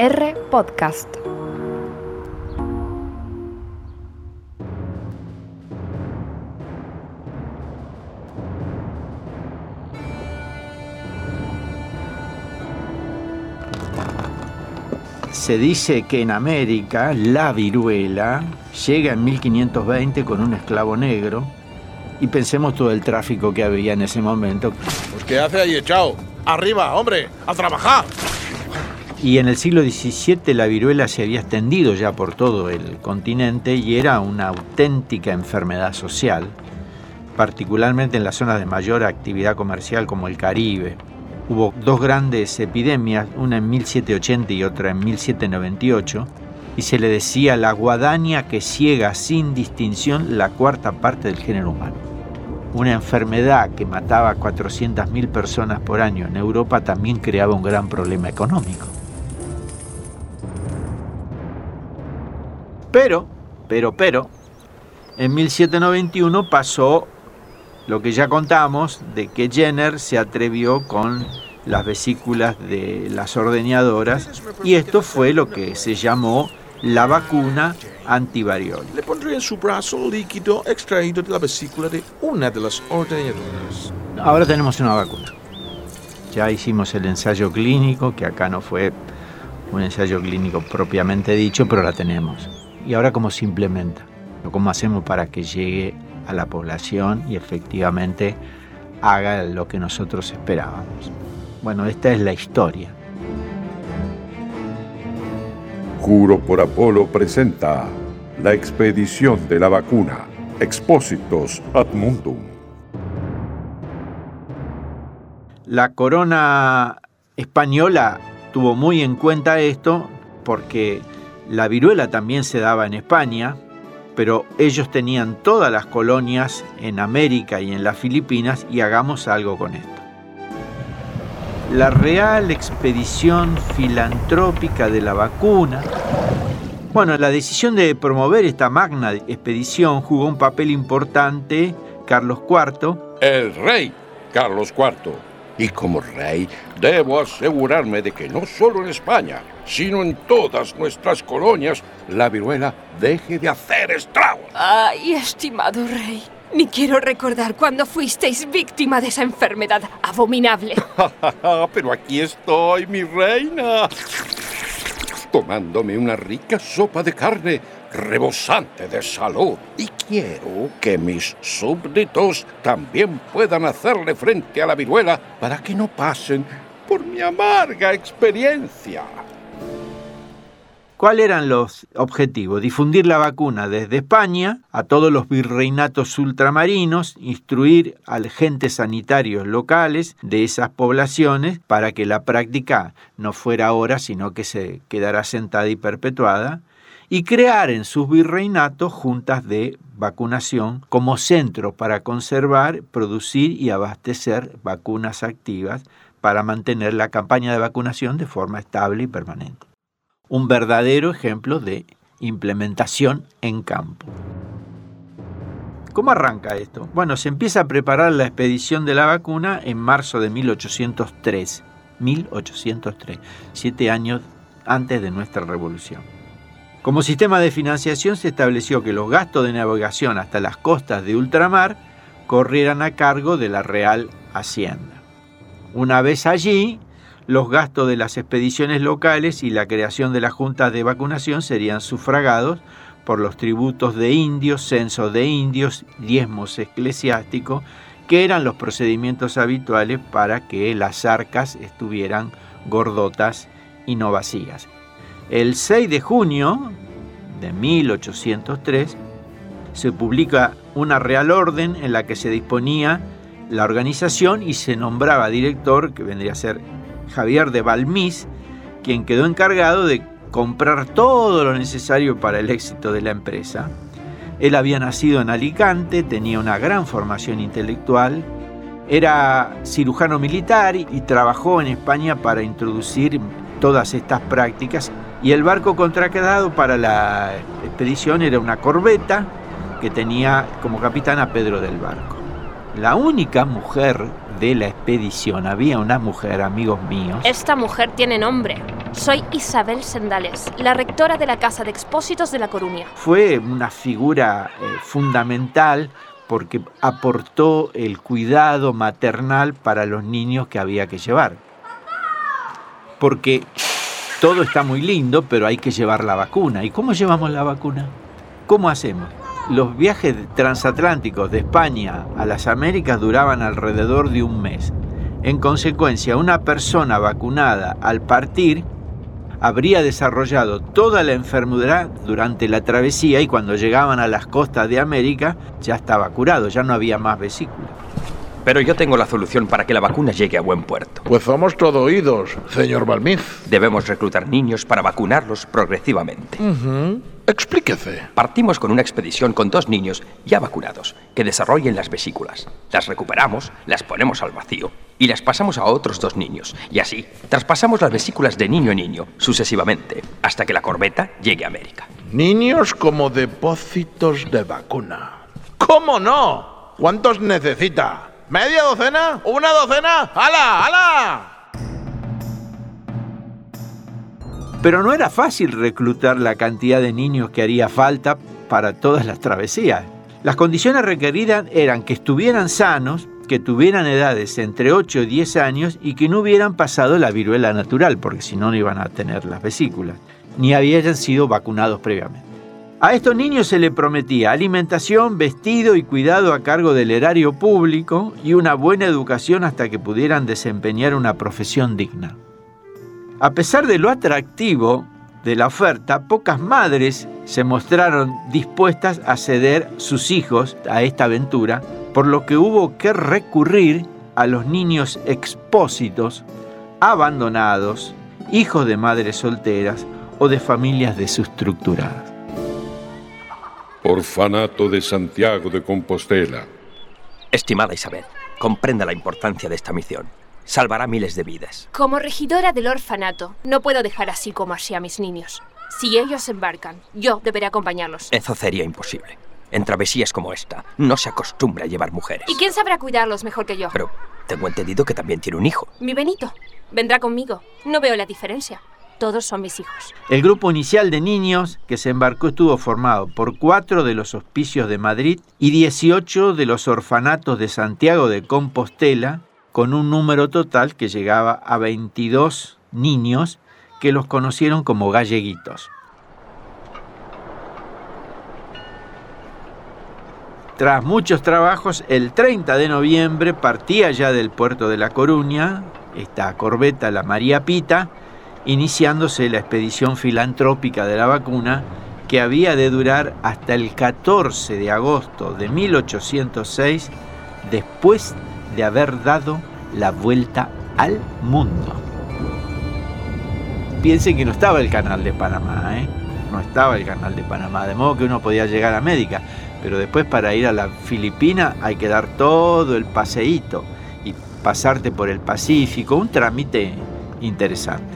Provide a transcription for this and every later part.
R Podcast. Se dice que en América la viruela llega en 1520 con un esclavo negro y pensemos todo el tráfico que había en ese momento. Pues ¿qué hace ahí echado? Arriba, hombre, a trabajar. Y en el siglo XVII la viruela se había extendido ya por todo el continente y era una auténtica enfermedad social, particularmente en las zonas de mayor actividad comercial como el Caribe. Hubo dos grandes epidemias, una en 1780 y otra en 1798, y se le decía la guadaña que ciega sin distinción la cuarta parte del género humano. Una enfermedad que mataba a 400.000 personas por año en Europa también creaba un gran problema económico. Pero, pero, pero, en 1791 pasó lo que ya contamos de que Jenner se atrevió con las vesículas de las ordeñadoras y esto fue lo que se llamó la vacuna antivariol. Le pondré en su brazo líquido extraído de la vesícula de una de las ordeñadoras. Ahora tenemos una vacuna. Ya hicimos el ensayo clínico, que acá no fue un ensayo clínico propiamente dicho, pero la tenemos. ¿Y ahora cómo se implementa? ¿Cómo hacemos para que llegue a la población y efectivamente haga lo que nosotros esperábamos. Bueno, esta es la historia. Juro por Apolo presenta la expedición de la vacuna, Expósitos ad Mundum. La corona española tuvo muy en cuenta esto porque la viruela también se daba en España, pero ellos tenían todas las colonias en América y en las Filipinas y hagamos algo con esto. La Real Expedición Filantrópica de la Vacuna. Bueno, la decisión de promover esta magna expedición jugó un papel importante Carlos IV. El rey Carlos IV. Y como rey, debo asegurarme de que no solo en España, sino en todas nuestras colonias, la viruela deje de hacer estragos. Ay, estimado rey, ni quiero recordar cuando fuisteis víctima de esa enfermedad abominable. Pero aquí estoy, mi reina, tomándome una rica sopa de carne rebosante de salud. Y quiero que mis súbditos también puedan hacerle frente a la viruela para que no pasen por mi amarga experiencia. ¿Cuáles eran los objetivos? Difundir la vacuna desde España a todos los virreinatos ultramarinos, instruir a agentes sanitarios locales de esas poblaciones para que la práctica no fuera ahora, sino que se quedara sentada y perpetuada, y crear en sus virreinatos juntas de vacunación como centro para conservar, producir y abastecer vacunas activas para mantener la campaña de vacunación de forma estable y permanente un verdadero ejemplo de implementación en campo. ¿Cómo arranca esto? Bueno, se empieza a preparar la expedición de la vacuna en marzo de 1803. 1803, siete años antes de nuestra revolución. Como sistema de financiación se estableció que los gastos de navegación hasta las costas de ultramar corrieran a cargo de la Real Hacienda. Una vez allí, los gastos de las expediciones locales y la creación de las juntas de vacunación serían sufragados por los tributos de indios, censos de indios, diezmos eclesiásticos, que eran los procedimientos habituales para que las arcas estuvieran gordotas y no vacías. El 6 de junio de 1803 se publica una real orden en la que se disponía la organización y se nombraba director, que vendría a ser Javier de Balmis, quien quedó encargado de comprar todo lo necesario para el éxito de la empresa. Él había nacido en Alicante, tenía una gran formación intelectual, era cirujano militar y trabajó en España para introducir todas estas prácticas y el barco contraquedado para la expedición era una corbeta que tenía como capitán a Pedro del Barco. La única mujer de la expedición había una mujer, amigos míos. Esta mujer tiene nombre. Soy Isabel Sendales, la rectora de la Casa de Expósitos de La Coruña. Fue una figura eh, fundamental porque aportó el cuidado maternal para los niños que había que llevar. Porque todo está muy lindo, pero hay que llevar la vacuna. ¿Y cómo llevamos la vacuna? ¿Cómo hacemos? Los viajes transatlánticos de España a las Américas duraban alrededor de un mes. En consecuencia, una persona vacunada al partir habría desarrollado toda la enfermedad durante la travesía y cuando llegaban a las costas de América ya estaba curado, ya no había más vesícula. Pero yo tengo la solución para que la vacuna llegue a buen puerto. Pues somos todo oídos, señor Balmiz. Debemos reclutar niños para vacunarlos progresivamente. Explíquese. Partimos con una expedición con dos niños ya vacunados, que desarrollen las vesículas. Las recuperamos, las ponemos al vacío y las pasamos a otros dos niños. Y así, traspasamos las vesículas de niño a niño, sucesivamente, hasta que la corbeta llegue a América. Niños como depósitos de vacuna. ¿Cómo no? ¿Cuántos necesita? ¿Media docena? ¿Una docena? ¡Hala! ¡Hala! Pero no era fácil reclutar la cantidad de niños que haría falta para todas las travesías. Las condiciones requeridas eran que estuvieran sanos, que tuvieran edades entre 8 y 10 años y que no hubieran pasado la viruela natural, porque si no, no iban a tener las vesículas, ni habían sido vacunados previamente. A estos niños se les prometía alimentación, vestido y cuidado a cargo del erario público y una buena educación hasta que pudieran desempeñar una profesión digna. A pesar de lo atractivo de la oferta, pocas madres se mostraron dispuestas a ceder sus hijos a esta aventura, por lo que hubo que recurrir a los niños expósitos, abandonados, hijos de madres solteras o de familias desestructuradas. Orfanato de Santiago de Compostela. Estimada Isabel, comprenda la importancia de esta misión. Salvará miles de vidas. Como regidora del orfanato, no puedo dejar así como así a mis niños. Si ellos embarcan, yo deberé acompañarlos. Eso sería imposible. En travesías como esta, no se acostumbra a llevar mujeres. ¿Y quién sabrá cuidarlos mejor que yo? Pero tengo entendido que también tiene un hijo. Mi Benito. Vendrá conmigo. No veo la diferencia. Todos son mis hijos. El grupo inicial de niños que se embarcó estuvo formado por cuatro de los hospicios de Madrid y 18 de los orfanatos de Santiago de Compostela, con un número total que llegaba a 22 niños que los conocieron como galleguitos. Tras muchos trabajos, el 30 de noviembre partía ya del puerto de La Coruña, esta corbeta, la María Pita, iniciándose la expedición filantrópica de la vacuna que había de durar hasta el 14 de agosto de 1806 después de haber dado la vuelta al mundo. Piensen que no estaba el canal de Panamá, ¿eh? no estaba el canal de Panamá, de modo que uno podía llegar a América, pero después para ir a la Filipina hay que dar todo el paseíto y pasarte por el Pacífico, un trámite interesante.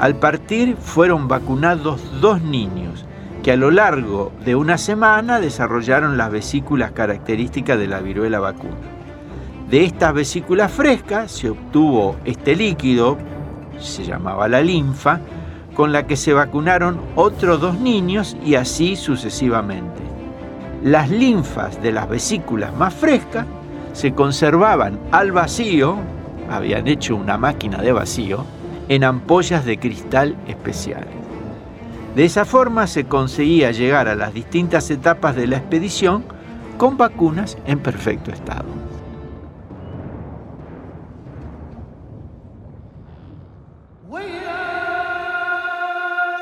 Al partir fueron vacunados dos niños que a lo largo de una semana desarrollaron las vesículas características de la viruela vacuna. De estas vesículas frescas se obtuvo este líquido, se llamaba la linfa, con la que se vacunaron otros dos niños y así sucesivamente. Las linfas de las vesículas más frescas se conservaban al vacío, habían hecho una máquina de vacío, en ampollas de cristal especiales. De esa forma se conseguía llegar a las distintas etapas de la expedición con vacunas en perfecto estado.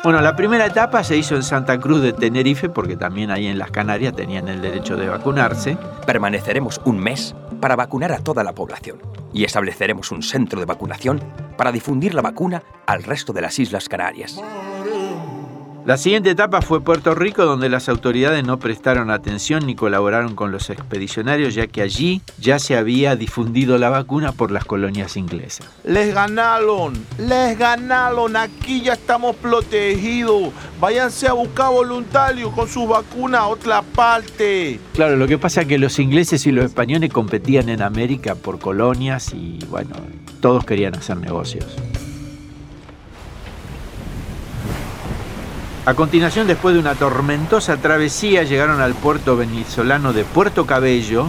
Bueno, la primera etapa se hizo en Santa Cruz de Tenerife, porque también ahí en las Canarias tenían el derecho de vacunarse. Permaneceremos un mes para vacunar a toda la población y estableceremos un centro de vacunación para difundir la vacuna al resto de las Islas Canarias. La siguiente etapa fue Puerto Rico, donde las autoridades no prestaron atención ni colaboraron con los expedicionarios, ya que allí ya se había difundido la vacuna por las colonias inglesas. Les ganaron, les ganaron, aquí ya estamos protegidos. Váyanse a buscar voluntarios con sus vacunas a otra parte. Claro, lo que pasa es que los ingleses y los españoles competían en América por colonias y bueno, todos querían hacer negocios. A continuación, después de una tormentosa travesía, llegaron al puerto venezolano de Puerto Cabello,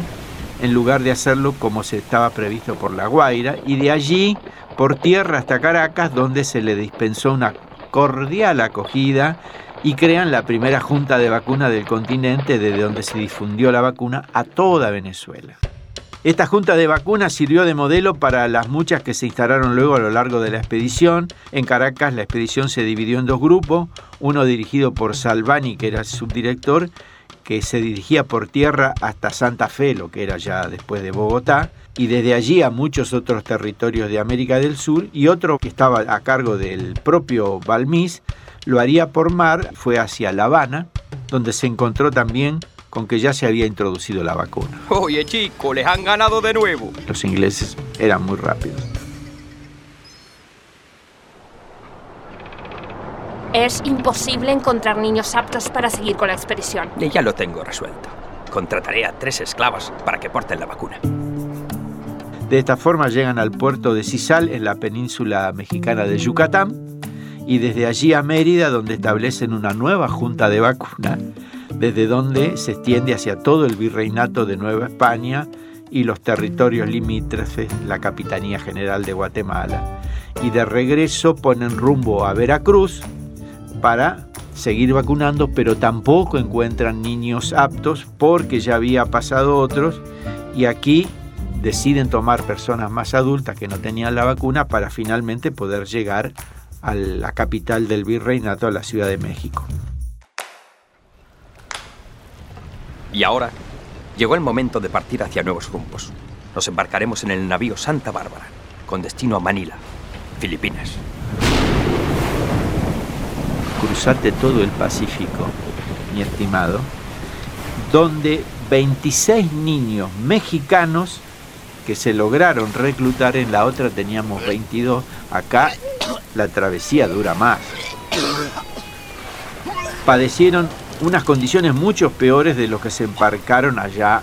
en lugar de hacerlo como se estaba previsto por La Guaira, y de allí por tierra hasta Caracas, donde se le dispensó una cordial acogida y crean la primera junta de vacuna del continente desde donde se difundió la vacuna a toda Venezuela. Esta junta de vacunas sirvió de modelo para las muchas que se instalaron luego a lo largo de la expedición. En Caracas la expedición se dividió en dos grupos, uno dirigido por Salvani, que era el subdirector, que se dirigía por tierra hasta Santa Fe, lo que era ya después de Bogotá, y desde allí a muchos otros territorios de América del Sur, y otro que estaba a cargo del propio Balmis, lo haría por mar, fue hacia La Habana, donde se encontró también con que ya se había introducido la vacuna. Oye, chico, les han ganado de nuevo. Los ingleses eran muy rápidos. Es imposible encontrar niños aptos para seguir con la expedición. Y ya lo tengo resuelto. Contrataré a tres esclavas para que porten la vacuna. De esta forma llegan al puerto de Cisal en la península mexicana de Yucatán y desde allí a Mérida donde establecen una nueva junta de vacuna desde donde se extiende hacia todo el virreinato de Nueva España y los territorios limítrofes, la Capitanía General de Guatemala. Y de regreso ponen rumbo a Veracruz para seguir vacunando, pero tampoco encuentran niños aptos porque ya había pasado otros y aquí deciden tomar personas más adultas que no tenían la vacuna para finalmente poder llegar a la capital del virreinato, a la Ciudad de México. Y ahora llegó el momento de partir hacia nuevos rumbos. Nos embarcaremos en el navío Santa Bárbara, con destino a Manila, Filipinas. Cruzate todo el Pacífico, mi estimado, donde 26 niños mexicanos que se lograron reclutar, en la otra teníamos 22, acá la travesía dura más. Padecieron unas condiciones mucho peores de los que se embarcaron allá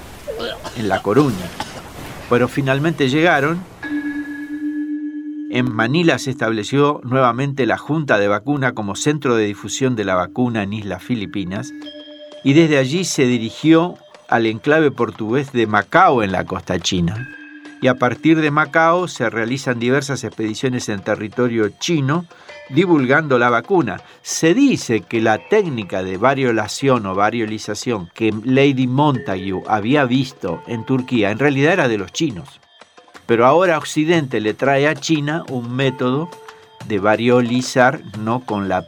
en La Coruña. Pero finalmente llegaron. En Manila se estableció nuevamente la Junta de Vacuna como centro de difusión de la vacuna en Islas Filipinas y desde allí se dirigió al enclave portugués de Macao en la costa china. Y a partir de Macao se realizan diversas expediciones en territorio chino divulgando la vacuna. Se dice que la técnica de variolación o variolización que Lady Montagu había visto en Turquía en realidad era de los chinos. Pero ahora Occidente le trae a China un método de variolizar no con la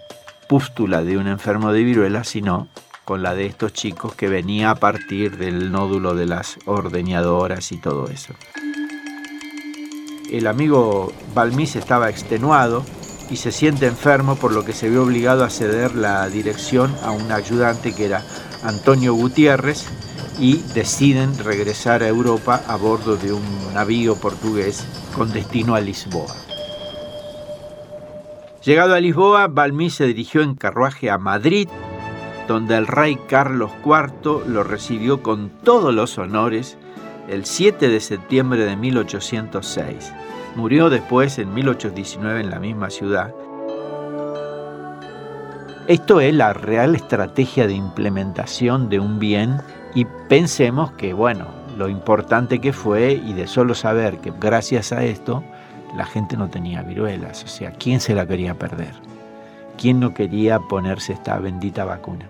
pústula de un enfermo de viruela, sino con la de estos chicos que venía a partir del nódulo de las ordeñadoras y todo eso. El amigo Balmis estaba extenuado, y se siente enfermo por lo que se ve obligado a ceder la dirección a un ayudante que era Antonio Gutiérrez y deciden regresar a Europa a bordo de un navío portugués con destino a Lisboa. Llegado a Lisboa, Balmí se dirigió en carruaje a Madrid, donde el rey Carlos IV lo recibió con todos los honores el 7 de septiembre de 1806. Murió después en 1819 en la misma ciudad. Esto es la real estrategia de implementación de un bien y pensemos que, bueno, lo importante que fue y de solo saber que gracias a esto la gente no tenía viruelas. O sea, ¿quién se la quería perder? ¿Quién no quería ponerse esta bendita vacuna?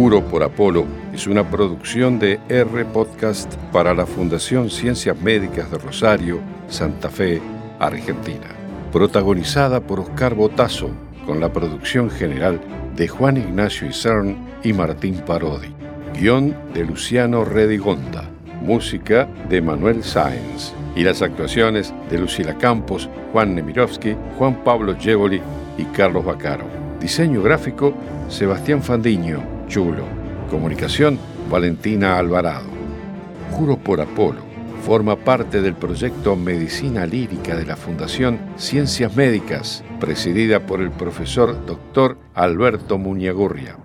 Juro por Apolo es una producción de R Podcast para la Fundación Ciencias Médicas de Rosario, Santa Fe, Argentina. Protagonizada por Oscar Botazo, con la producción general de Juan Ignacio Isern y Martín Parodi. Guión de Luciano Redigonda. Música de Manuel Sáenz. Y las actuaciones de Lucila Campos, Juan Nemirovsky, Juan Pablo Jevoli y Carlos Bacaro. Diseño gráfico, Sebastián Fandiño. Chulo. Comunicación, Valentina Alvarado. Juro por Apolo. Forma parte del proyecto Medicina Lírica de la Fundación Ciencias Médicas, presidida por el profesor Dr. Alberto Muñagurria.